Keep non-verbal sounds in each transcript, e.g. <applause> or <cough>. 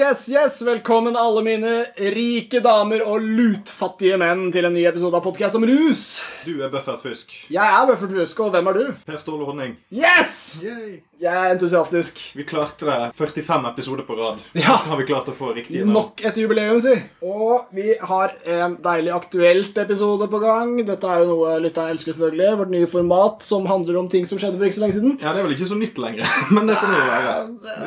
Yes, yes! Velkommen alle mine rike damer og lutfattige menn til en ny episode av Podcast om rus. Du er Buffert Fusk. Jeg er Buffert Fusk, og hvem er du? Per Ståle Honning. Yes! Yay. Jeg er entusiastisk. Vi klarte det 45 episoder på rad. Ja. Har vi klart å få riktig navn. Nok et jubileum, si. Og vi har en deilig aktuelt episode på gang. Dette er jo noe lytteren elsker, selvfølgelig. Vårt nye format som handler om ting som skjedde for ikke så lenge siden. Ja, Det er vel ikke så nytt lenger, <laughs> men det får jo være.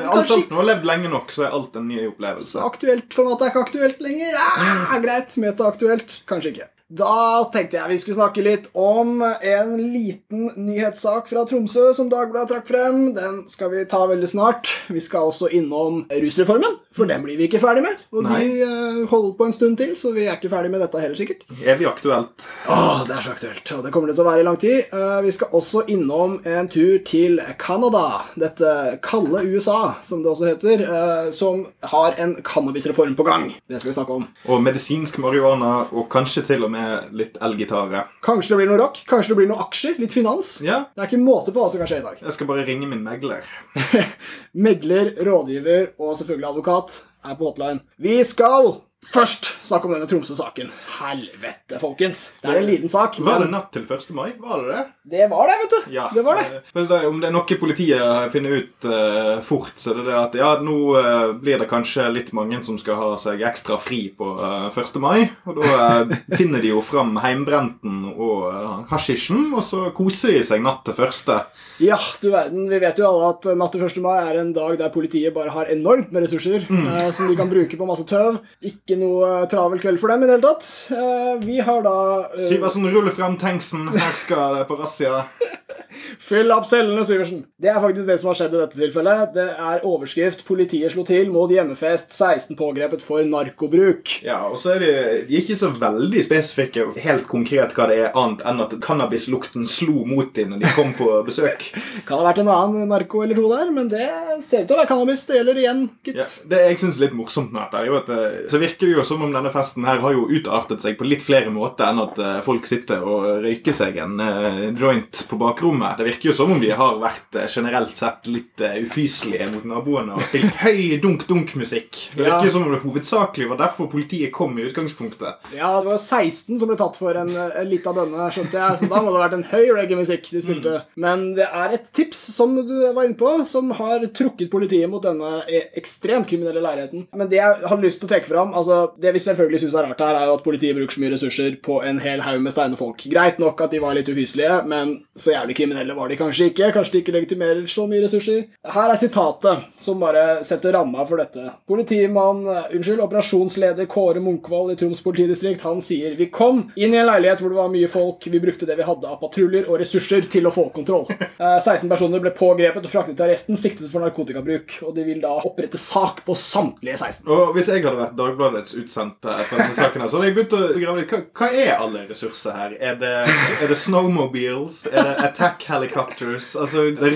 Alt alt nå har levd lenge nok, så er alt en ny opplevelse. Så aktuelt format er ikke aktuelt lenger. Ja, greit. Meta-aktuelt. Kanskje ikke. Da tenkte jeg vi skulle snakke litt om en liten nyhetssak fra Tromsø som Dagbladet trakk frem. Den skal vi ta veldig snart. Vi skal også innom rusreformen, for den blir vi ikke ferdig med. Og Nei. de eh, holder på en stund til, så vi er ikke ferdig med dette heller, sikkert. Evig aktuelt. Åh, det er så aktuelt, og det kommer det til å være i lang tid. Eh, vi skal også innom en tur til Canada, dette kalde USA, som det også heter, eh, som har en cannabisreform på gang. Det skal vi snakke om. Og medisinsk marihuana, og kanskje til og med litt elgitare. Kanskje det blir noe rock, kanskje det blir noe aksjer, litt finans. Ja, Det er ikke måte på hva som kan skje i dag. jeg skal bare ringe min megler. <laughs> Megler, rådgiver og selvfølgelig advokat er på hotline. Vi skal først snakk om denne Tromsø-saken. Helvete, folkens. Det er en liten sak. Var det natt til 1. mai? Var det det? det var det, vet du. Ja. Det var det. Men det er- Om det er noe politiet finner ut uh, fort, så er det det at ja, nå uh, blir det kanskje litt mange som skal ha seg ekstra fri på uh, 1. mai. Og da eh, finner de jo fram heimbrenten og uh, hasjisjen, og så koser de seg natt til første. Ja, du verden. Vi vet jo alle at natt til 1. mai er en dag der politiet bare har enormt med ressurser eh, som de kan bruke på masse tøv. Ikke noe eh, travel kveld for dem i det hele tatt. Eh, vi har da eh, Syversen ruller frem tanksen. Her skal det på razzia. <laughs> Fyll opp cellene, Syversen. Det er faktisk det som har skjedd i dette tilfellet. Det er overskrift 'Politiet slo til mot hjemmefest. 16 pågrepet for narkobruk'. Ja, og så er de, de er ikke så veldig spesifikke helt konkret hva det er, annet enn at cannabislukten slo mot dem når de kom på <laughs> besøk. Kan ha vært en annen narko eller to der, men det ser ut til å være cannabis. Det gjelder igjen, gitt. Ja, det jeg synes er litt morsomt med dette, er jo at det, så virker det jo som om denne festen her har jo utartet seg på litt flere måter enn at eh, folk sitter og røyker seg en eh, joint på bakrommet. Det virker jo som om de har vært eh, generelt sett litt ufyselige mot naboene og spilt høy dunk-dunk-musikk. Det virker jo som om det hovedsakelig var derfor politiet kom i utgangspunktet. Ja, det var 16 som ble tatt for en, en lita bønne, skjønte jeg, så da må det ha vært en høy reggae-musikk de spilte. Men det er et tips, som du var inne på, som har trukket politiet mot denne ekstremt kriminelle leiligheten. Men det jeg har lyst til å trekke fram, altså, det vi selvfølgelig syns er rart her, er jo at politiet bruker så mye ressurser på en hel haug med steine folk. Greit nok at de var litt ufyselige, men så jævlig kriminelle var de kanskje ikke. Kanskje de ikke legitimerer så mye ressurser. Her er sitatet som bare setter ramma for dette. Politimann, eh, unnskyld, operasjonsleder Kåre Munkvold i Troms politidistrikt, han sier Vi kom inn i en leilighet hvor det var mye folk. Vi brukte det vi hadde av patruljer og ressurser til å få kontroll. Eh, 16 personer ble pågrepet og fraktet til arresten, siktet for narkotikabruk. Og de vil da opprette sak på samtlige 16. Og Hvis jeg hadde vært Dagbladets utsendte for denne saken, her, så jeg begynt å grave litt. Hva, hva er alle ressurser her? Er det, er det snowmobiles? Er det attack helicopters? Altså det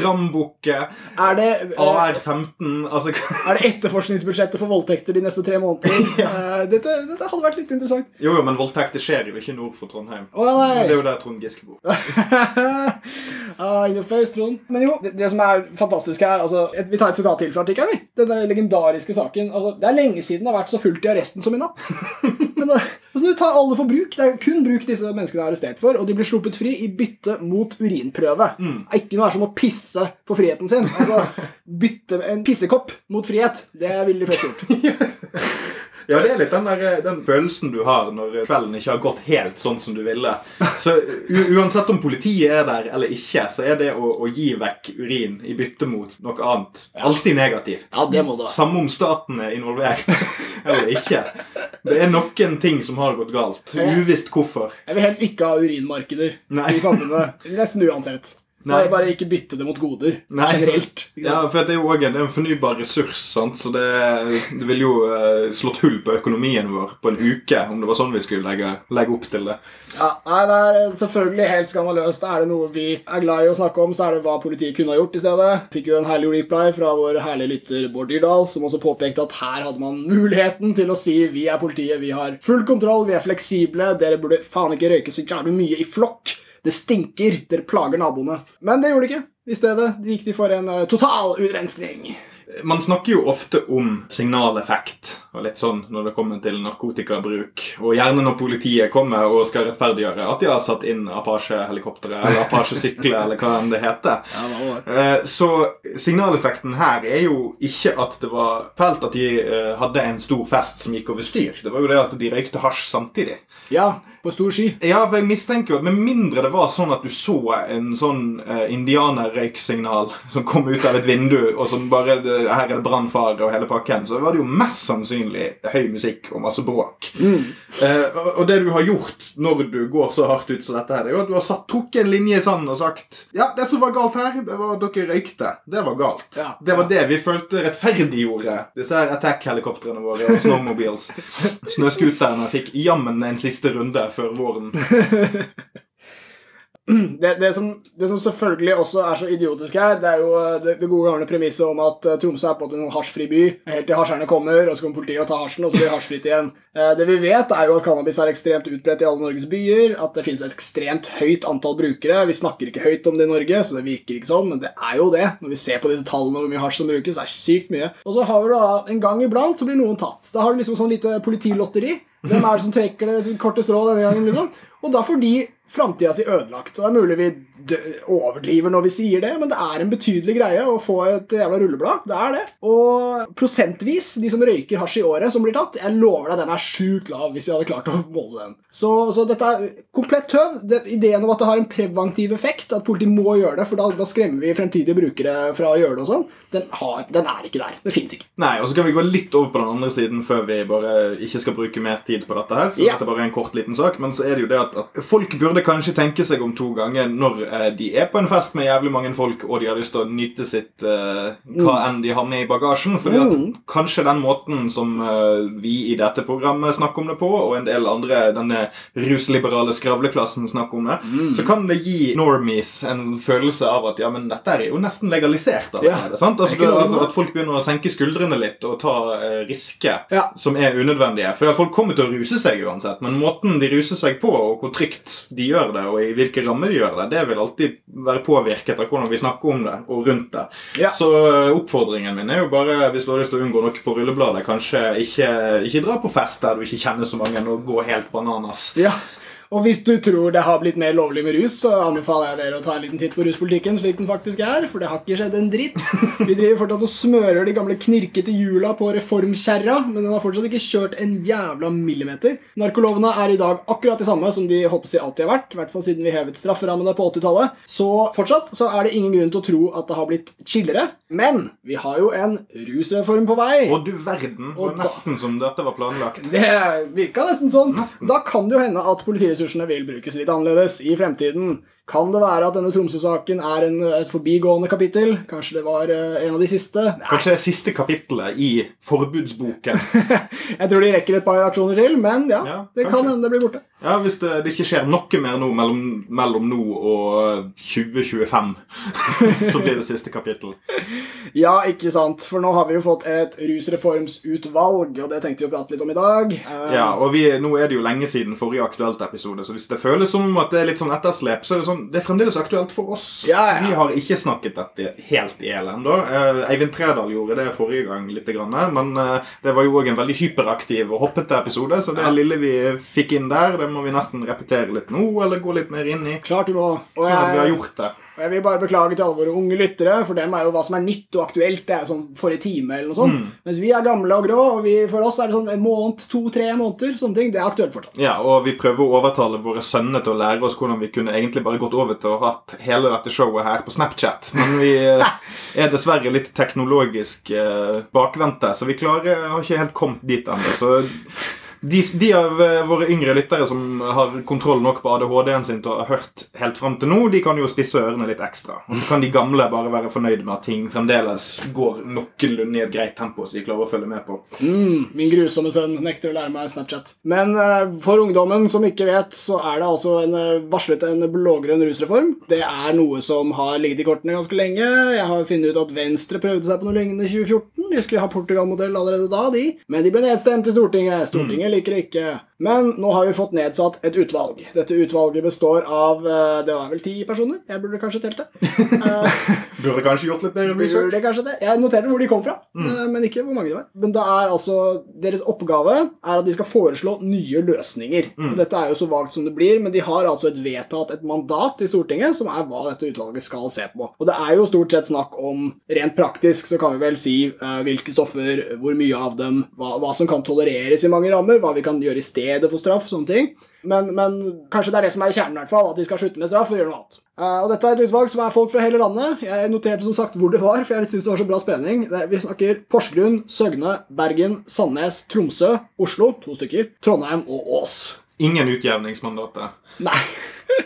er? Det, eh, AR-15? Altså er det etterforskningsbudsjettet for voldtekter de neste tre måneder? <laughs> ja. dette, dette hadde vært litt interessant. Jo, jo, men voldtekter skjer jo ikke nord for Trondheim. Å nei! Det er jo der Trond Giske bor. <laughs> ah, in your face, Trond. Men jo, det, det som er fantastisk her altså, et, Vi tar et sitat til fra artikkelen. Den Denne legendariske saken. Altså, det er lenge siden det har vært så fullt i arresten som i natt. <laughs> Men det, altså, Du tar alle for bruk. Det er kun bruk disse menneskene er arrestert for, og de blir sluppet fri i bytte mot urinprøve. Det er ikke noe her som å pisse for friheten sin. Altså, <laughs> Bytte en pissekopp mot frihet. Det ville de fleste gjort. <laughs> Ja, det er litt den, der, den følelsen du har når kvelden ikke har gått helt sånn som du ville. Så u Uansett om politiet er der eller ikke, så er det å, å gi vekk urin i bytte mot noe annet alltid negativt. Ja, det må det. Samme om staten er involvert <laughs> eller ikke. Det er noen ting som har gått galt. Uvisst hvorfor. Jeg vil helst ikke ha urinmarkeder Nei. i samfunnet. Nesten uansett. Nei. Bare, bare ikke bytte det mot goder. Nei. Generelt. Ja, for det er jo òg en, en fornybar ressurs, sant? så det, det ville jo uh, slått hull på økonomien vår på en uke om det var sånn vi skulle legge, legge opp til det. Ja, nei, det er selvfølgelig helt skandaløst. Er det noe vi er glad i å snakke om, så er det hva politiet kunne ha gjort i stedet. Fikk jo en herlig reply fra vår herlige lytter Bård Dyrdal, som også påpekte at her hadde man muligheten til å si vi er politiet, vi har full kontroll, vi er fleksible, dere burde faen ikke røyke så jævlig mye i flokk. Det stinker, dere plager naboene. Men det gjorde de ikke. I stedet gikk de for en eh, total utrenskning. Man snakker jo ofte om signaleffekt og litt sånn når det kommer til narkotikabruk. Og gjerne når politiet kommer og skal rettferdiggjøre at de har satt inn Apache-helikoptre eller Apache-sykler eller hva enn det heter. Eh, Så signaleffekten her er jo ikke at det var fælt at de eh, hadde en stor fest som gikk over styr. Det var jo det at de røykte hasj samtidig. Ja, på stor sky. Ja, for jeg mistenker jo at Med mindre det var sånn at du så en sånn uh, indianerrøyksignal som kom ut av et vindu, og som bare Her er det brannfare og hele pakken, så var det jo mest sannsynlig høy musikk og masse bråk. Mm. og, og det du har gjort når du går så hardt ut som dette, her, det er jo at du har satt, trukket en linje i sanden og sagt Ja, det som var galt her, det var at dere røykte. Det var galt. Ja, det var ja. det vi følte rettferdiggjorde disse her attack-helikoptrene våre og snowmobiles. <laughs> Snøskuterne fikk jammen en siste runde før våren. <laughs> Det, det, som, det som selvfølgelig også er så idiotisk her, det er jo eh, det, det gode gamle premisset om at eh, Tromsø er på en hasjfri by, helt til hasjerne kommer, og så kommer politiet og tar hasjen, og så blir det hasjfritt igjen. Eh, Det vi vet, er jo at cannabis er ekstremt utbredt i alle Norges byer, at det finnes et ekstremt høyt antall brukere. Vi snakker ikke høyt om det i Norge, så det virker ikke sånn, men det er jo det. Når vi ser på disse tallene og hvor mye hasj som brukes, det er sykt mye. Og så har vi da en gang iblant så blir noen tatt. Da har du liksom sånn lite politilotteri. Hvem er det som trekker det korte råd denne gangen, liksom? Og da får de framtida si ødelagt. Og det er mulig vi overdriver når vi sier det, men det er en betydelig greie å få et jævla rulleblad. Det er det. Og prosentvis, de som røyker hasj i året som blir tatt, jeg lover deg den er sjukt lav hvis vi hadde klart å måle den. Så, så dette er komplett tøv. Det, ideen om at det har en preventiv effekt, at politiet må gjøre det, for da, da skremmer vi fremtidige brukere fra å gjøre det og sånn, den, den er ikke der. Det fins ikke. Nei, og så kan vi gå litt over på den andre siden før vi bare ikke skal bruke mer tid på dette her. Så Ja. dette er bare en kort liten sak, men så er det jo det at, at folk burde kanskje tenke seg om to ganger når eh, de er på en fest med jævlig mange folk, og de har lyst til å nyte sitt eh, hva enn de har med i bagasjen. At Mm. kanskje den måten som eh, vi i dette programmet snakker om det på, og en del andre, denne rusliberale skravleklassen snakker om det, Mm. så kan det gi normies en følelse av at ja, men dette er jo nesten legalisert allerede. Ja. sant? Altså, at, at folk begynner å senke skuldrene litt og ta eh, risker Ja. som er unødvendige. For folk kommer til å ruse seg uansett, men måten de ruser seg på, og hvor trygt de gjør det, og i hvilke rammer de gjør det, det vil alltid være påvirket av hvordan vi snakker om det, og rundt det. Ja. Så eh, oppfordringen min er jo bare, hvis du har lyst til å unngå noe på rullebladet, kanskje ikke, ikke dra på fest der du ikke kjenner så mange, og gå helt bananas. Ja. Og hvis du tror det har blitt mer lovlig med rus, så anbefaler jeg dere å ta en liten titt på ruspolitikken slik den faktisk er, for det har ikke skjedd en dritt. Vi driver fortsatt og smører de gamle knirkete hjula på reformkjerra, men den har fortsatt ikke kjørt en jævla millimeter. Narkolovene er i dag akkurat de samme som de håper seg si alltid har vært, i hvert fall siden vi hevet strafferammene på 80-tallet. Så fortsatt så er det ingen grunn til å tro at det har blitt chillere, men vi har jo en rusreform på vei. Og du verden, Og da- nesten som dette var planlagt. Det virka nesten sånn. Nesten. Da kan det jo hende at politiressursene vil brukes litt annerledes i fremtiden. Kan det være at denne Tromsø-saken er en, et forbigående kapittel? Kanskje det var uh, en av de siste? Nei. Kanskje det er siste kapittelet i forbudsboken. <laughs> Jeg tror de rekker et par aksjoner til, men ja, Ja, det kan hende det blir borte. Ja, Hvis det, det ikke skjer noe mer nå mellom, mellom nå og 2025, <laughs> så blir det siste kapittel. <laughs> Ja, ikke sant, for nå har vi jo fått et rusreformsutvalg, og det tenkte vi å prate litt om i dag. Eh, Ja, og vi, Nå er det jo lenge siden forrige aktuelt episode, så hvis det føles som at det er litt sånn etterslep, så er det sånn, det er fremdeles aktuelt for oss. Ja, ja. Vi har ikke snakket dette helt i hjel ennå. Eh, Eivind Tredal gjorde det forrige gang, litt, grann, men eh, det var jo òg en veldig hyperaktiv og hoppete episode, så det Ja. lille vi fikk inn der, det må vi nesten repetere litt nå, eller gå litt mer inn i. Klart du må. Og Sånn at vi har gjort det. Og jeg vil bare beklage til alle våre unge lyttere, for dem er jo hva som er nytt og aktuelt. Det er sånn forrige time eller noe sånt. Mm. Mens vi er gamle og grå, og vi, for oss er det sånn en måned, to-tre måneder. Sånne ting. Det er aktuelt fortsatt. Ja, og vi prøver å overtale våre sønner til å lære oss hvordan vi kunne egentlig bare gått over til å ha hele dette showet her på Snapchat. Men vi eh, er dessverre litt teknologisk eh, bakvendte, så vi klarer har ikke helt kommet dit ennå. Så de, de av eh, våre yngre lyttere som har kontroll nok på ADHD-en sin til å ha hørt helt fram til nå, de kan jo spisse ørene litt ekstra. Og så kan de gamle bare være fornøyd med at ting fremdeles går noenlunde i et greit tempo, så de klarer å følge med på. Mm, min grusomme sønn nekter å lære meg Snapchat. Men uh, for ungdommen som ikke vet, så er det altså en, eh, varslet en blågrønn rusreform. Det er noe som har ligget i kortene ganske lenge. Jeg har funnet ut at Venstre prøvde seg på noe lignende i 2014. De skulle ha Portugal-modell allerede da, de. Men de ble nedstemt i Stortinget. Stortinget liker det ikke. Men nå har vi fått nedsatt et utvalg. Dette utvalget består av eh, Det var vel ti personer? Jeg burde kanskje telt det. <laughs> Eh, Burde kanskje gjort litt mer research. Burde kanskje det. Jeg noterte hvor de kom fra, Mm. eh, men ikke hvor mange de var. Men det er altså, Deres oppgave er at de skal foreslå nye løsninger. Mm. Dette er jo så vagt som det blir, men de har altså et vedtatt et mandat i Stortinget som er hva dette utvalget skal se på. Og det er jo stort sett snakk om Rent praktisk så kan vi vel si uh, hvilke stoffer, hvor mye av dem, hva, hva som kan tolereres i mange rammer, hva vi kan gjøre i stedet for straff, sånne ting. Men, men kanskje det er det som er kjernen, i hvert fall, at vi skal slutte med straff og gjøre noe annet. Uh, og Dette er et utvalg som er folk fra hele landet. Jeg noterte som sagt hvor det var, for jeg synes det var så bra spenning. Det, vi snakker Porsgrunn, Søgne, Bergen, Sandnes, Tromsø, Oslo, to stykker, Trondheim og Ås. Ingen utjevningsmandater. Nei.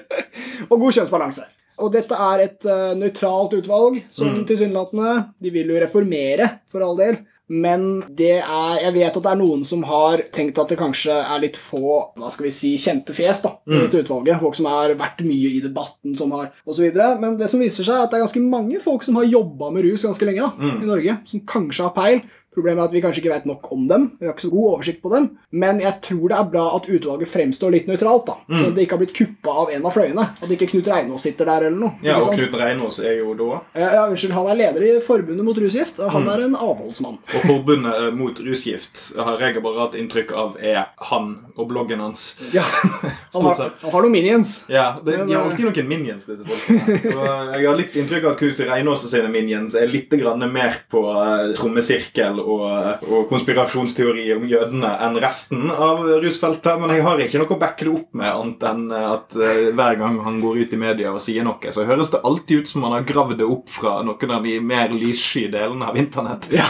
<laughs> og god kjønnsbalanse. Og dette er et uh, nøytralt utvalg, som tilsynelatende De vil jo reformere, for all del. Men det er, jeg vet at det er noen som har tenkt at det kanskje er litt få hva skal vi si, kjente fjes da, i dette utvalget. Folk som har vært mye i debatten, som har, videre. Men det som viser seg, er at det er ganske mange folk som har jobba med rus ganske lenge da, i Norge, som kanskje har peil. Problemet er at vi kanskje ikke vet nok om dem. Vi har ikke så god oversikt på dem. Men jeg tror det er bra at utvalget fremstår litt nøytralt. da. Så det ikke har blitt kuppa av en av fløyene. At ikke Knut Reinås sitter der eller noe. Ja, og? Knut Reinås er jo da Eh, ja, unnskyld, Han er leder i Forbundet mot rusgift, og han er en avholdsmann. Og Forbundet eh, mot rusgift har jeg bare hatt inntrykk av er han og bloggen hans. Ja, <laughs> Han har, han har noen minions. Ja, det, Men, De har eh, alltid noen minions, disse folkene. <laughs> Og jeg har litt inntrykk av at Knut Reinås sine minions er litt grann mer på eh, trommesirkel og, og konspirasjonsteori om jødene enn resten av rusfeltet. Men jeg har ikke noe å backe det opp med, annet enn at eh, hver gang han går ut i media og sier noe, så høres det alltid ut som han har gravd det opp fra noen av de mer lyssky delene av internett. Ja.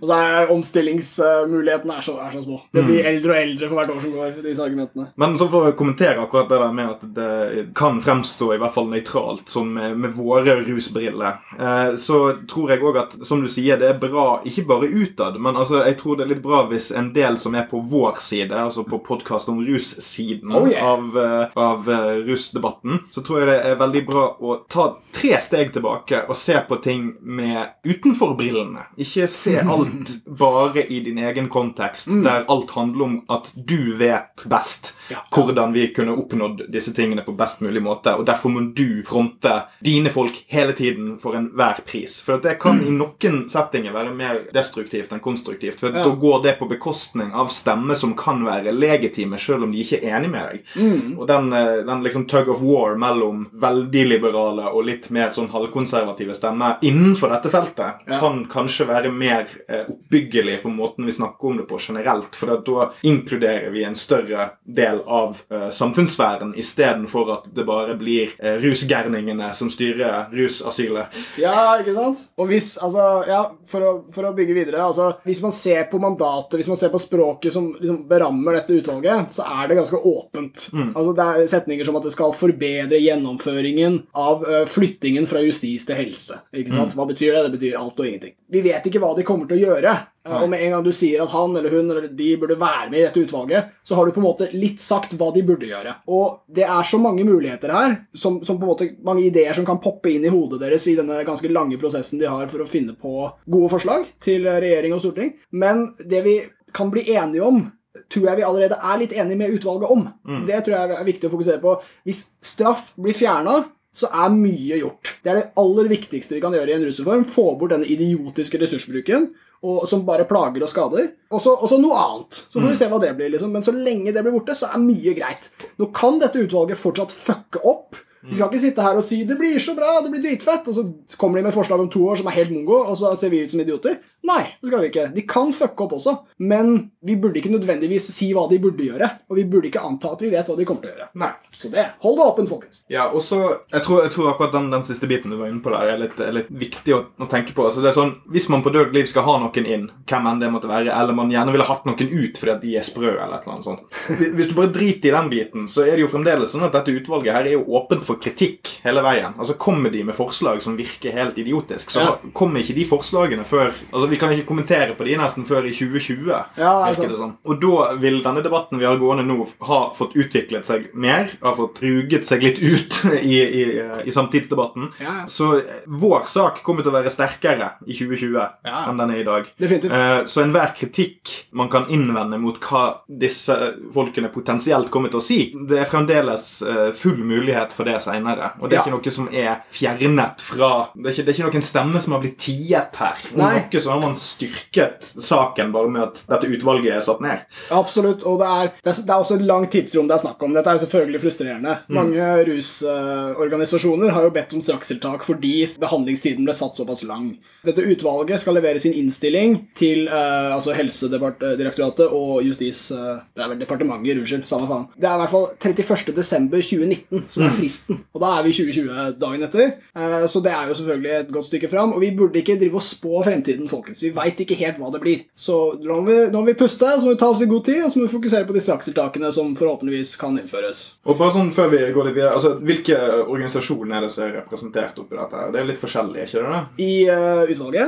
og så er omstillingsmulighetene er så, er så små. Det blir eldre og eldre for hvert år som går, disse argumentene. Men så for å kommentere akkurat det der med at det kan fremstå i hvert fall nøytralt, som med, med våre rusbriller, eh, så tror jeg òg at, som du sier, det er bra ikke bare utad, men altså, jeg tror det er litt bra hvis en del som er på vår side, altså på podkast om russiden Oh, yeah. av, uh, av uh, rusdebatten, så tror jeg det er veldig bra å ta tre steg tilbake og se på ting med utenfor brillene. Ikke se <laughs> alt bare i din egen kontekst, der alt handler om at du vet best Ja. hvordan vi kunne oppnådd disse tingene på best mulig måte. Og derfor må du fronte dine folk hele tiden for enhver pris. For det kan i noen settinger være mer destruktivt enn konstruktivt. For Ja. da går det på bekostning av stemmer som kan være legitime, selv om de ikke er enig med deg. Mm. Og den, eh, den liksom tug of war mellom veldig liberale og litt mer sånn halvkonservative stemmer innenfor dette feltet Ja. kan kanskje være mer eh, oppbyggelig for måten vi snakker om det på generelt. For da inkluderer vi en større del av eh, samfunnssfæren istedenfor at det bare blir eh, rusgærningene som styrer rusasylet. Ja, ikke sant? Og hvis, altså, ja, for å, for å bygge videre altså, Hvis man ser på mandatet, hvis man ser på språket som liksom berammer dette utvalget, så er det ganske åpent. Altså, Det er setninger som at det skal forbedre gjennomføringen av uh, flyttingen fra justis til helse. Ikke sant? Hva betyr det? Det betyr alt og ingenting. Vi vet ikke hva de kommer til å gjøre. Og med en gang du sier at han eller hun eller de burde være med i dette utvalget, så har du på en måte litt sagt hva de burde gjøre. Og det er så mange muligheter her, som, som på en måte mange ideer som kan poppe inn i hodet deres i denne ganske lange prosessen de har for å finne på gode forslag til regjering og storting. Men det vi kan bli enige om, tror jeg vi allerede er litt enige med utvalget om. Det tror jeg er viktig å fokusere på. Hvis straff blir fjerna, så er mye gjort. Det er det aller viktigste vi kan gjøre i en rusreform. Få bort denne idiotiske ressursbruken og, som bare plager og skader. Og så noe annet. Så får vi se hva det blir. liksom. Men så lenge det blir borte, så er mye greit. Nå kan dette utvalget fortsatt fucke opp. Vi skal ikke sitte her og si 'det blir så bra', det blir dritfett, og så kommer de med forslag om to år som er helt mongo, og så ser vi ut som idioter. Nei, det skal vi ikke. De kan fucke opp også, men vi burde ikke nødvendigvis si hva de burde gjøre. Og vi burde ikke anta at vi vet hva de kommer til å gjøre. Nei. Så det, hold det åpent, folkens. Ja, og så, jeg tror, jeg tror akkurat den, den siste biten du var inne på der, er litt, er litt viktig å, å tenke på. Altså det er sånn, Hvis man på død liv skal ha noen inn, hvem enn det måtte være, eller man gjerne ville hatt noen ut fordi at de er sprø, eller et eller annet sånt <laughs> hvis du bare driter i den biten, så er det jo fremdeles sånn at dette utvalget her er jo åpent for kritikk hele veien. Altså Kommer de med forslag som virker helt idiotisk, så Ja. kommer ikke de forslagene før Altså vi kan ikke kommentere på de nesten før i 2020. Ja, det som. Og da vil denne debatten vi har gående nå, ha fått utviklet seg mer. Har fått ruget seg litt ut <laughs> i, i, i samtidsdebatten. Ja. Så eh, vår sak kommer til å være sterkere i 2020 Ja. enn den er i dag. Definitivt. Eh, Så enhver kritikk man kan innvende mot hva disse folkene potensielt kommer til å si, det er fremdeles eh, full mulighet for det senere. Og det er ikke noe som er fjernet fra Det er ikke, det er ikke noen stemme som har blitt tiet her. Nei. noe som man styrket saken bare med at dette utvalget er satt ned. Absolutt. Og det er, det, er, det er også et langt tidsrom det er snakk om. Dette er jo selvfølgelig frustrerende. Mange rusorganisasjoner har jo bedt om strakstiltak fordi behandlingstiden ble satt såpass lang. Dette utvalget skal levere sin innstilling til uh, altså Helsedirektoratet og Justis... Uh, det er vel departementet, unnskyld. Samme faen. Det er i hvert fall 31. desember 2019 som er fristen. Og da er vi 2020 dagen etter. Uh, så det er jo selvfølgelig et godt stykke fram. Og vi burde ikke drive og spå fremtiden, folkens. Vi veit ikke helt hva det blir. Så nå må, vi, nå må vi puste, så må vi ta oss i god tid, og så må vi fokusere på de strakstiltakene som forhåpentligvis kan innføres. Og bare sånn før vi går litt videre, altså Hvilke organisasjoner er det som er representert oppi dette? her? Det er litt forskjellig, ikke det? I uh, utvalget?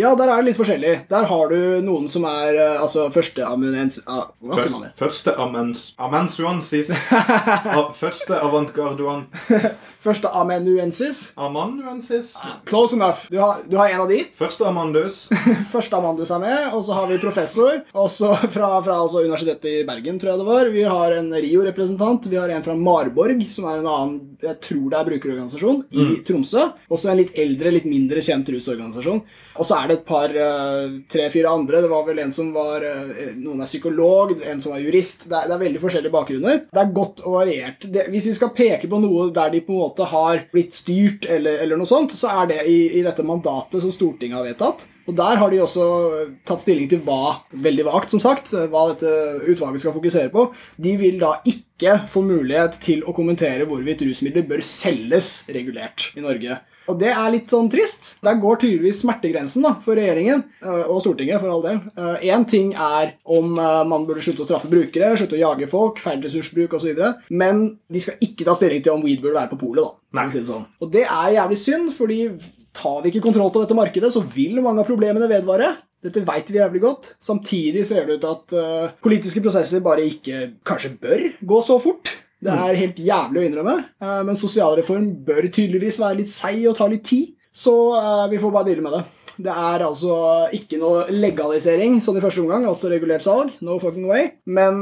Ja, der er det litt forskjellig. Der har du noen som er uh, altså førsteamanuensis Uh, man det? Første amens, <laughs> Første avantgarduan <laughs> Første avantgarduant Førsteamanuensis. amanuensis. Close enough. Du har, du har en av de. Første amandus. <laughs> Første Amandus er med, og så har vi professor. Også fra, fra altså Universitetet i Bergen, tror jeg det var. Vi har en RIO-representant. Vi har en fra Marborg, som er en annen jeg tror det er brukerorganisasjon, i Tromsø. Også en litt eldre, litt mindre kjent rusorganisasjon. Og så er det et par, eh, tre-fire andre. Det var vel en som var eh, Noen er psykolog, en som var jurist. Det er, det er veldig forskjellige bakgrunner. Det er godt og variert. Det, hvis vi skal peke på noe der de på en måte har blitt styrt, eller, eller noe sånt, så er det i, i dette mandatet som Stortinget har vedtatt. Og Der har de også tatt stilling til hva veldig vagt, som sagt, hva dette utvalget skal fokusere på. De vil da ikke få mulighet til å kommentere hvorvidt rusmidler bør selges regulert i Norge. Og det er litt sånn trist. Der går tydeligvis smertegrensen da, for regjeringen øh, og Stortinget. for all del. Én ting er om øh, man burde slutte å straffe brukere, slutte å jage folk, feil ressursbruk osv., men de skal ikke ta stilling til om weed burde være på polet. da, si det sånn. Og det er jævlig synd, fordi tar vi ikke kontroll på dette markedet, så vil mange av problemene vedvare. Dette vet vi jævlig godt. Samtidig ser det ut til at uh, politiske prosesser bare ikke kanskje bør gå så fort. Det er helt jævlig å innrømme, uh, men sosialreform bør tydeligvis være litt seig og ta litt tid. Så uh, vi får bare deale med det. Det er altså ikke noe legalisering sånn i første omgang, altså regulert salg. No fucking way. Men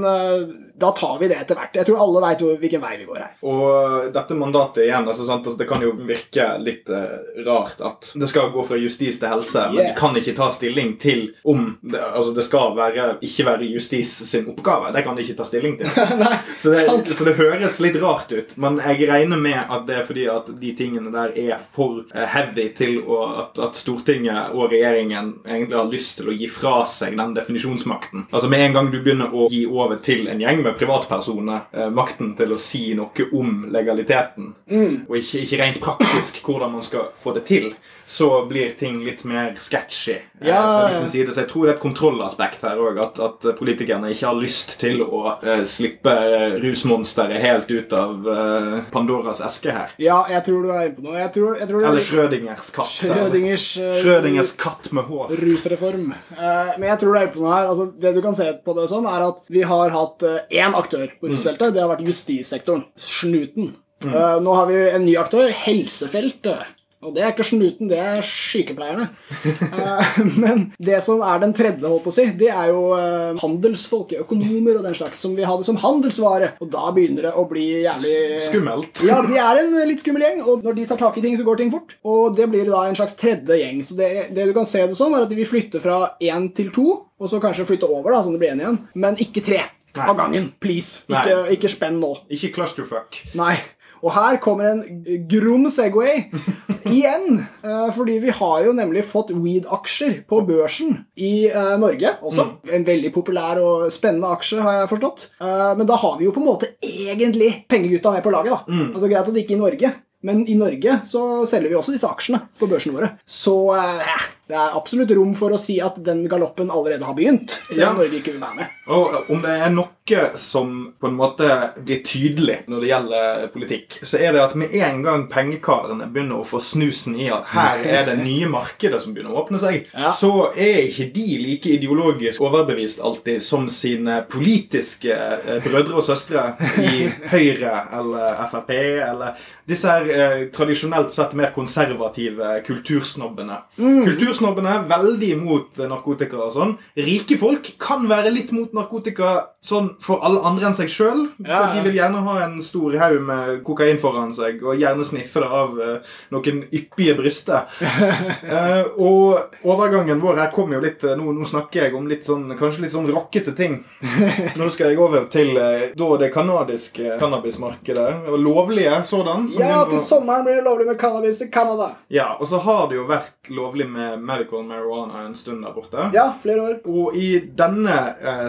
da tar vi det etter hvert. Jeg tror alle veit hvilken vei vi går her. Og dette mandatet igjen, altså, sant? Altså, det kan jo virke litt uh, rart at det skal gå fra justis til helse, men vi de kan ikke ta stilling til om det, altså, det skal være, ikke være justis sin oppgave. Det kan de ikke ta stilling til. <laughs> Nei, Så det, så det høres litt rart ut, men jeg regner med at det er fordi at de tingene der er for eh, heavy til å, at, at Stortinget og regjeringen egentlig har lyst til å gi fra seg den definisjonsmakten. Altså Med en gang du begynner å gi over til en gjeng med privatpersoner eh, makten til å si noe om legaliteten, Mm. og ikke, ikke rent praktisk hvordan man skal få det til, så blir ting litt mer sketchy. eh, Ja, fra sin side. Så jeg tror det er et kontrollaspekt her òg. At, at politikerne ikke har lyst til å eh, slippe eh, rusmonsteret helt ut av eh, Pandoras eske her. Ja, jeg tror du er inne på noe. Jeg tror, jeg tror det Eller er Schrødingers katt. Schrødingers eh, Schrødingers katt med hår. rusreform. Eh, men jeg tror det er på noe her. Altså, det du kan se på det sånn, er at vi har hatt én aktør på rusfeltet. Det har vært justissektoren. Snuten. Eh, nå har vi en ny aktør. Helsefeltet. Og det er ikke snuten, det er sykepleierne. <laughs> Eh, men det som er den tredje, holdt på å si, det er jo eh, handelsfolk, økonomer og den slags, som vi hadde som handelsvare. Og da begynner det å bli jævlig Skummelt. ja, de er en litt skummel gjeng, og når de tar tak i ting, så går ting fort. Og det blir da en slags tredje gjeng. Så det, det du kan se det som, er at de vil flytte fra én til to, og så kanskje flytte over, da, sånn det blir én igjen, men ikke tre Nei. av gangen. Please. Ikke, Nei. ikke spenn nå. Ikke clusterfuck. Nei. Og her kommer en grom Segway igjen. eh, Fordi vi har jo nemlig fått weed-aksjer på børsen i eh, Norge også. En veldig populær og spennende aksje, har jeg forstått. Eh, Men da har vi jo på en måte egentlig pengegutta med på laget. da. Altså Greit at det ikke er i Norge, men i Norge så selger vi også disse aksjene på børsene våre. Så eh, Det er absolutt rom for å si at den galoppen allerede har begynt, selv Ja. Norge ikke vil være med. Og om det er noe som på en måte blir tydelig når det gjelder politikk, så er det at med en gang pengekarene begynner å få snusen i at her er det nye markeder som begynner å åpne seg, Ja. så er ikke de like ideologisk overbevist alltid som sine politiske eh, brødre og søstre i Høyre eller Frp eller disse her eh, tradisjonelt sett mer konservative kultursnobbene. Kultursnobbene veldig imot narkotika og sånn. Rike folk kan være litt mot narkotika sånn for alle andre enn seg sjøl. Ja, For de vil gjerne ha en stor haug med kokain foran seg og gjerne sniffe det av uh, noen yppige bryster. uh, <laughs> og overgangen vår her kommer jo litt uh, nå, nå snakker jeg om litt sånn kanskje litt sånn rockete ting. <laughs> Nå skal jeg over til da det kanadiske cannabismarkedet. Lovlige sådan. som Ja, til å- sommeren blir det lovlig med cannabis i Canada. ja, og så har det jo vært lovlig med medical marijuana en stund der borte. Ja, flere år. Og i denne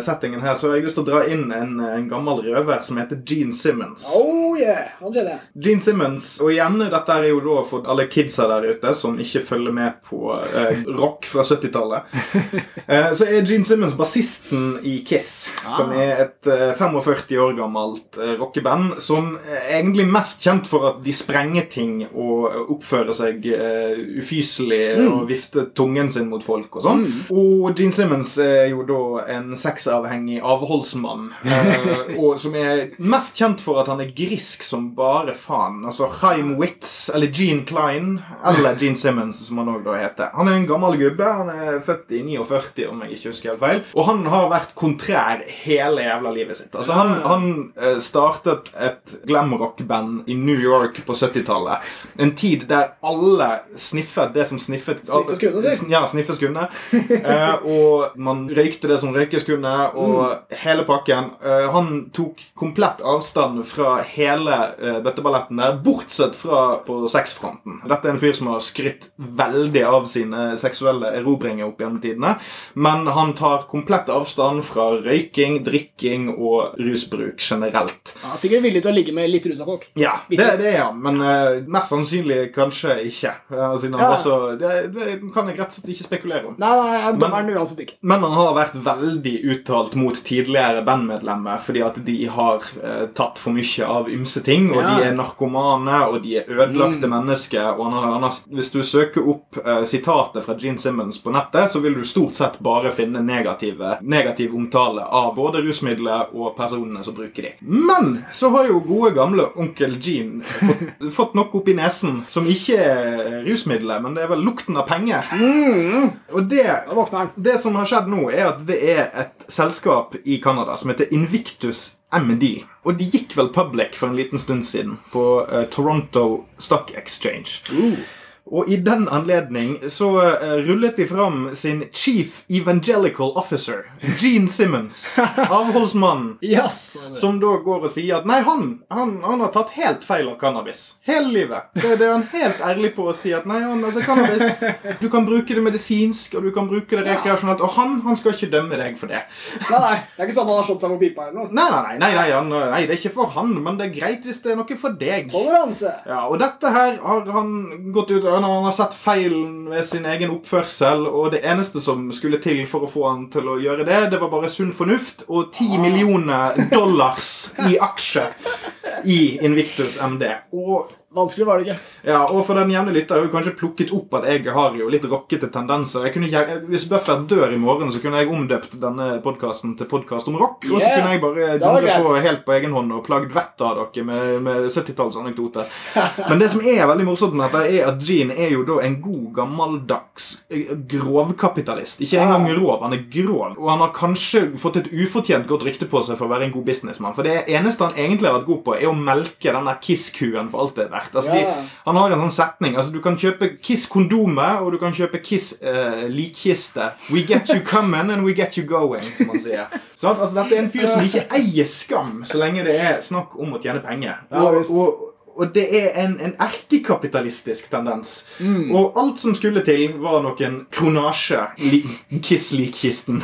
settingen her så har jeg lyst til å dra inn en, en gammel røver som heter Gene Simmons. Oh yeah, han kjenner det. Gene Simmons, og igjen, dette er jo da for alle kidsa der ute som ikke følger med på eh, rock fra 70-tallet. <laughs> Eh, så er Gene Simmons bassisten i Kiss, som er et eh, 45 år gammelt eh, rockeband som er egentlig mest kjent for at de sprenger ting og oppfører seg eh, ufyselig og vifter tungen sin mot folk og sånn. Og Gene Simmons er jo da en sexavhengig avholdsmann, eh, og som er mest kjent for at han er grisk som bare faen. Altså Chaim Witz, eller Gene Klein, eller Gene Simmons, som han òg da heter. Han er en gammel gubbe. Han er født i 49, om jeg ikke husker helt feil. Og han har vært kontrær hele jævla livet sitt. Altså Han, han eh, startet et glamrock-band i New York på 70-tallet. En tid der alle sniffet det som sniffet Sniffes kunne, si. Ja, sniffes kunne. Eh, og man røykte det som røykes kunne, og hele pakken. Eh, han tok komplett avstand fra hele dette balletten der, bortsett fra på sexfronten. Dette er en fyr som har skrytt veldig av sine seksuelle erobringer opp gjennom tidene, men han tar komplett avstand fra røyking, drikking og rusbruk generelt. Er sikkert villig til å ligge med litt rusa folk. Ja, det, det er han, men uh, mest sannsynlig kanskje ikke. Uh, siden han Ja. også, det, det kan jeg rett og slett ikke spekulere om. Nei, nei, jeg men, den uansett ikke. Men han har vært veldig uttalt mot tidligere bandmedlemmer fordi at de har eh, tatt for mye av ymse ting, og Ja. de er narkomane, og de er ødelagte mennesker. Og han har, han har, hvis du søker opp eh, sitatet fra Gene Simmons på nettet, så vil du stort sett bare finne negative, negativ omtale av både rusmidler og personene som bruker de. Men så har jo gode, gamle onkel Gene fått, <laughs> fått noe opp i nesen som ikke er rusmidler, men det er vel lukten av penger. Og det det som har skjedd nå, er at det er et selskap i Canada som heter Invictus MD. Og de gikk vel public for en liten stund siden på uh, Toronto Stock Exchange. Og i den anledning så eh, rullet de fram sin Chief Evangelical Officer, Gene Simmons, <laughs> avholdsmannen. Yes. Som da går og sier at nei, han, han, han har tatt helt feil av cannabis. Hele livet. Det, det er han helt ærlig på å si at nei, han, altså cannabis Du kan bruke det medisinsk, og du kan bruke det rekreasjonelt. Og han, han skal ikke dømme deg for det. Nei, nei, det er ikke sånn han har slått seg på pipa eller noe. Nei, nei, nei, nei, han, nei, det er ikke for han, men det er greit hvis det er noe for deg. Toleranse. Ja, og dette her har han gått ut Han har sett feilen ved sin egen oppførsel, og det eneste som skulle til for å få han til å gjøre det, det var bare sunn fornuft og ti millioner dollars i aksjer i Invictus MD. Og Vanskelig var det ikke. ja, og for den jevne lytter har jo kanskje plukket opp at jeg har jo litt rockete tendenser. Jeg ikke, hvis Buffer dør i morgen, så kunne jeg omdøpt denne podkasten til podkast om rock. Og så kunne jeg bare dundre på helt på egen hånd og plagd vettet av dere med, med 70-tallsanekdoter. Men det som er veldig morsomt med dette, er at Gene er jo da en god, gammeldags eh, grovkapitalist. Ikke engang rov, han er grov. Og han har kanskje fått et ufortjent godt rykte på seg for å være en god businessmann. For det eneste han egentlig har vært god på, er å melke den der Kiss-kuen for alt det er verdt. Altså, Ja. de, han har en sånn setning. altså Du kan kjøpe Kiss kondomer, og du kan kjøpe Kiss uh, likkiste. We get you coming and we get you going, som han sier. Sant? altså Dette er en fyr som ikke eier skam, så lenge det er snakk om å tjene penger. Og, og, og det er en, en erkekapitalistisk tendens. Og alt som skulle til, var noen kronasje li, Kiss-likkisten.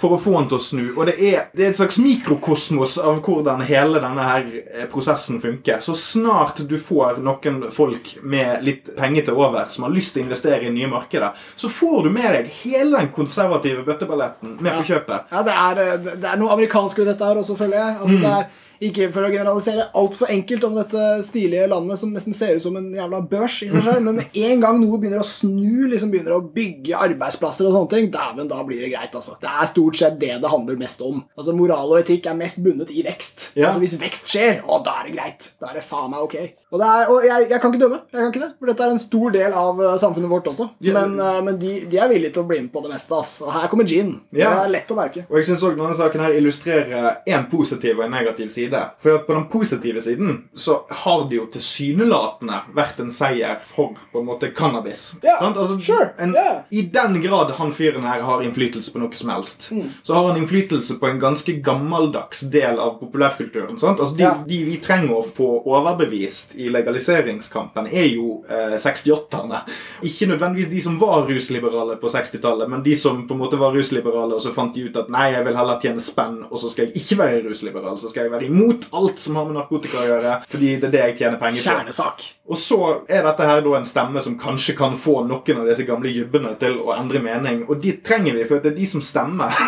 For å få den til å snu. Og det er, det er et slags mikrokosmos av hvordan hele denne her eh, prosessen funker. Så snart du får noen folk med litt penger til over som har lyst til å investere i nye markeder, så får du med deg hele den konservative bøtteballetten med på kjøpet. Ja, det er, eh, det er noe amerikansk ved dette her også, føler jeg. Altså, det er ikke for å generalisere altfor enkelt om dette stilige landet som nesten ser ut som en jævla børs i seg selv, men med en gang noe begynner å snu, liksom begynner å bygge arbeidsplasser og sånne ting, dæven, da blir det greit, altså. Det er stort sett det det handler mest om. Altså, Moral og etikk er mest bundet i vekst. Ja. Altså, Hvis vekst skjer, å, da er det greit. Da er det faen meg ok. Og, det er, og jeg, jeg kan ikke dømme, jeg kan ikke det, for dette er en stor del av eh, samfunnet vårt også. Men, eh, men de, de er villige til å bli med på det meste, ass. Og her kommer gin. Det er lett å merke. Og jeg synes også denne saken her illustrerer en positiv og en negativ side. For at på den positive siden så har det jo tilsynelatende vært en seier for på en måte cannabis. Sant? Altså, sure, en, yeah. I den grad han fyren her har innflytelse på noe som helst, Mm. så har han innflytelse på en ganske gammeldags del av populærkulturen. Altså, de, yeah. de vi trenger å få overbevist i legaliseringskampen, er jo eh, 68-erne. Ikke nødvendigvis de som var rusliberale på 60-tallet, men de som på en måte var rusliberale, og så fant de ut at nei, jeg vil heller tjene spenn, og så skal jeg ikke være rusliberal, så skal jeg være imot alt som har med narkotika å gjøre, fordi det er det jeg tjener penger på. Kjernesak. Og så er dette her da en stemme som kanskje kan få noen av disse gamle jubbene til å endre mening, og de trenger vi, for det er de som stemmer. <laughs>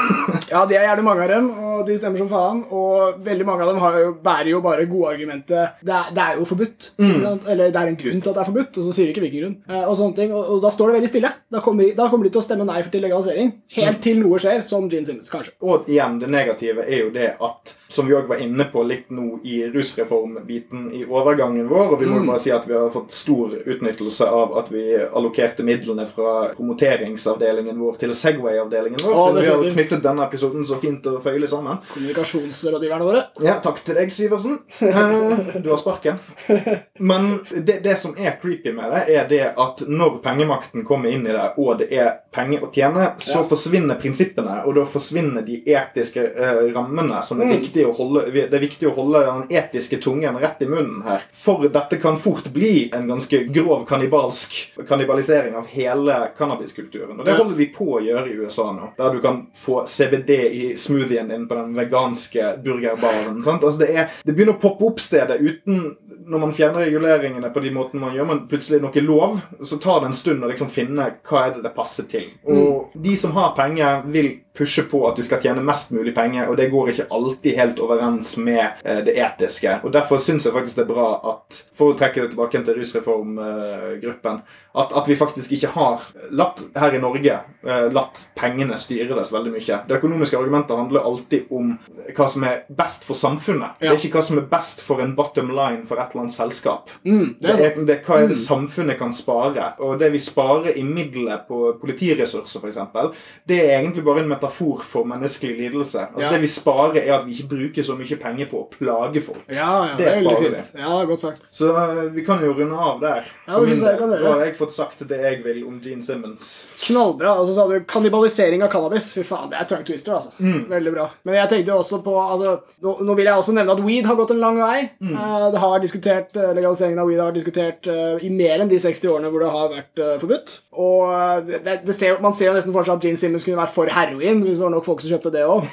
Ja, det er gjerne mange av dem, og de stemmer som faen. Og veldig mange av dem har jo, bærer jo bare godargumentet det, er- det er jo forbudt. Sant? Eller det er en grunn til at det er forbudt, og så sier de ikke hvilken grunn. Eh, og sånne ting, og, og da står det veldig stille. Da kommer, de, da kommer de til å stemme nei for til legalisering. Helt til noe skjer, som Gene Simmons, kanskje. Og igjen, det negative er jo det at, som vi òg var inne på litt nå i rusreformbiten i overgangen vår, og vi må jo bare si at vi har fått stor utnyttelse av at vi allokerte midlene fra promoteringsavdelingen vår til Segway-avdelingen vår, Å, så vi har fint. knyttet denne episoden så fint og føyelig sammen. Kommunikasjonsrådgiverne våre. Ja, takk til deg, Syversen. Eh, Du har sparken. Men det, det som er creepy med det, er det at når pengemakten kommer inn i det, og det er penger å tjene, så Ja. forsvinner prinsippene, og da forsvinner de etiske eh, rammene som er Mm. viktig å holde Det er viktig å holde den etiske tungen rett i munnen her. For dette kan fort bli en ganske grov kannibalsk kannibalisering av hele cannabiskulturen. Og det holder vi på å gjøre i USA nå. Der du kan få CBD i smoothien din på den veganske burgerbaren. Altså det, er, det begynner å poppe opp stedet uten Når man fjerner reguleringene på de måtene man gjør, men plutselig noe lov, så tar det en stund å liksom finne hva er det det passer til. Og de som har penger, vil pushe på at du skal tjene mest mulig penger, og det går ikke alltid helt overens med eh, det etiske. Og Derfor syns jeg faktisk det er bra at, for å trekke det tilbake til rusreformgruppen, at, at vi faktisk ikke har latt her i Norge eh, latt pengene styre det så veldig mye. Det økonomiske argumentet handler alltid om hva som er best for samfunnet. Det er ikke hva som er best for en bottom line for et eller annet selskap. Mm, det er Det er, det, hva er det samfunnet kan spare? Og det vi sparer i middelet på politiressurser, f.eks., det er egentlig bare en metafor for menneskelig lidelse. Altså Ja. Det vi sparer, er at vi ikke bruker så mye penger på å plage folk. Ja, ja, det Det er veldig vi. fint. Ja, godt sagt. Så eh, vi kan jo runde av der. Ja, det synes jeg kan gjøre. Har jeg fått sagt det jeg vil om Gene Simmons. Knallbra. Og så sa du kannibalisering av cannabis. Fy faen, det er tongue twister, altså. Veldig bra. Men jeg tenkte jo også på altså, nå, nå vil jeg også nevne at weed har gått en lang vei. Eh, det har diskutert, eh, Legaliseringen av weed har diskutert i mer enn de 60 årene hvor det har vært forbudt. Og det, det ser, man ser jo nesten for seg at Gene Simmons kunne vært for heroin hvis det var nok folk som kjøpte det òg.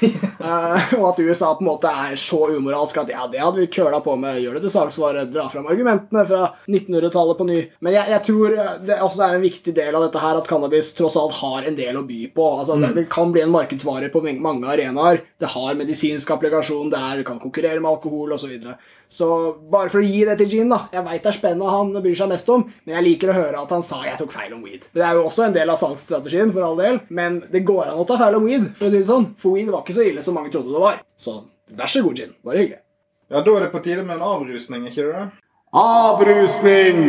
<laughs> og at USA på en måte er så umoralsk at ja, det hadde vi køla på med. Gjør det til saksvare. Dra fram argumentene fra 1900-tallet på ny. Men jeg, jeg tror det også er en viktig del av dette her at cannabis tross alt har en del å by på. Altså, det, det kan bli en markedsvare på mange arenaer. Det har medisinsk applikasjon, det er, kan konkurrere med alkohol osv. Så, videre. Så bare for å gi det til Gene, da. Jeg veit det er spennende han bryr seg mest om, men jeg liker å høre at han sa jeg tok feil om weed. Det er jo også en del av salgsstrategien, for all del, men det går an å ta feil om weed, for å si det sånn. For weed var ikke så ille som mange trodde det var. Så vær så god, Gene. Bare hyggelig. Ja, Da er det på tide med en avrusning, ikke det? Avrusning!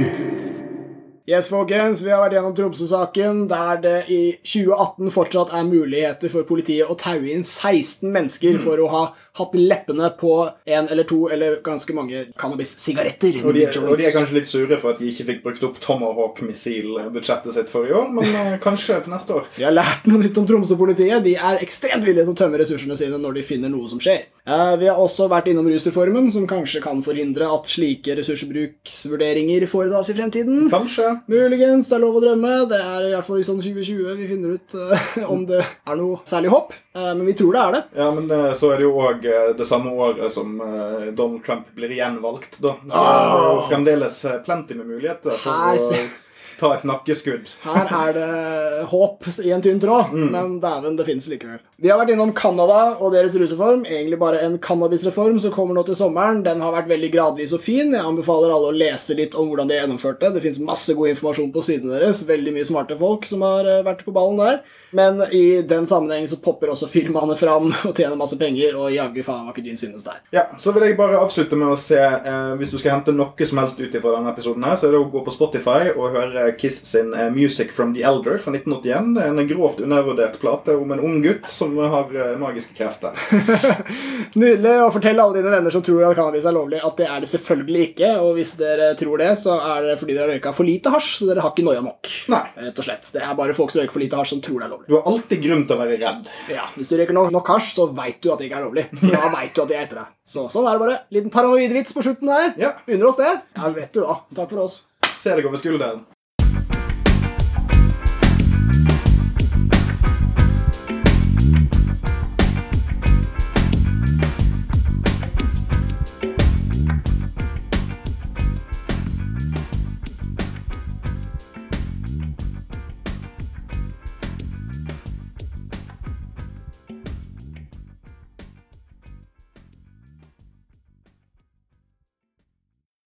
Yes, folkens, vi har vært gjennom Tromsø-saken, der det i 2018 fortsatt er muligheter for politiet å taue inn 16 mennesker for å ha hatt leppene på en eller to eller ganske mange cannabis-sigaretter. Og og de er kanskje litt sure for at de ikke fikk brukt opp Tomahawk-missilbudsjettet sitt for i år, men <laughs> eh, kanskje til neste år. Vi har lært noe nytt om Tromsø-politiet. De er ekstremt villige til å tømme ressursene sine når de finner noe som skjer. Eh, Vi har også vært innom rusreformen, som kanskje kan forhindre at slike ressursbruksvurderinger foretas i fremtiden. Kanskje. Muligens, det er lov å drømme. Det er i hvert fall i sånn 2020 vi finner ut uh, om det er noe særlig håp. Eh, men vi tror det er det. Ja, men eh, så er det jo òg det samme året som eh, Donald Trump blir gjenvalgt, da. Så oh. det er jo fremdeles eh, plenty med muligheter for å ta et nakkeskudd. Her er det håp i en tynn tråd, Mm. men dæven, det fins likevel. Vi har vært innom Canada og deres rusreform. Egentlig bare en cannabisreform som kommer nå til sommeren. Den har vært veldig gradvis og fin. Jeg anbefaler alle å lese litt om hvordan de gjennomførte. Det fins masse god informasjon på sidene deres. Veldig mye smarte folk som har eh, vært på ballen der. Men i den sammenheng så popper også firmaene fram og tjener masse penger, og jaggu faen var ikke din sinnes der. Ja, Så vil jeg bare avslutte med å se eh, Hvis du skal hente noe som helst ut fra denne episoden, her, så er det å gå på Spotify og høre Kiss sin eh, 'Music from the Elder' fra 1981. Det er En grovt undervurdert plate om en ung gutt som har eh, magiske krefter. <laughs> Nydelig å fortelle alle dine venner som tror at cannabis er lovlig, at det er det selvfølgelig ikke. Og hvis dere tror det, så er det fordi dere har røyka for lite hasj, så dere har ikke noia nok. Nei. Rett og slett. Det er bare folk som røyker for lite hasj, som tror det er lovlig. Du har alltid grunn til å være redd. Ja, Hvis du røyker nok, nok hasj, så veit du at det ikke er lovlig. Da vet du at de er etter deg. Så sånn er det bare. Liten paranoidvits på slutten der. Ja. Unner oss det? Ja, vet du da. Takk for oss. Se deg over skulderen.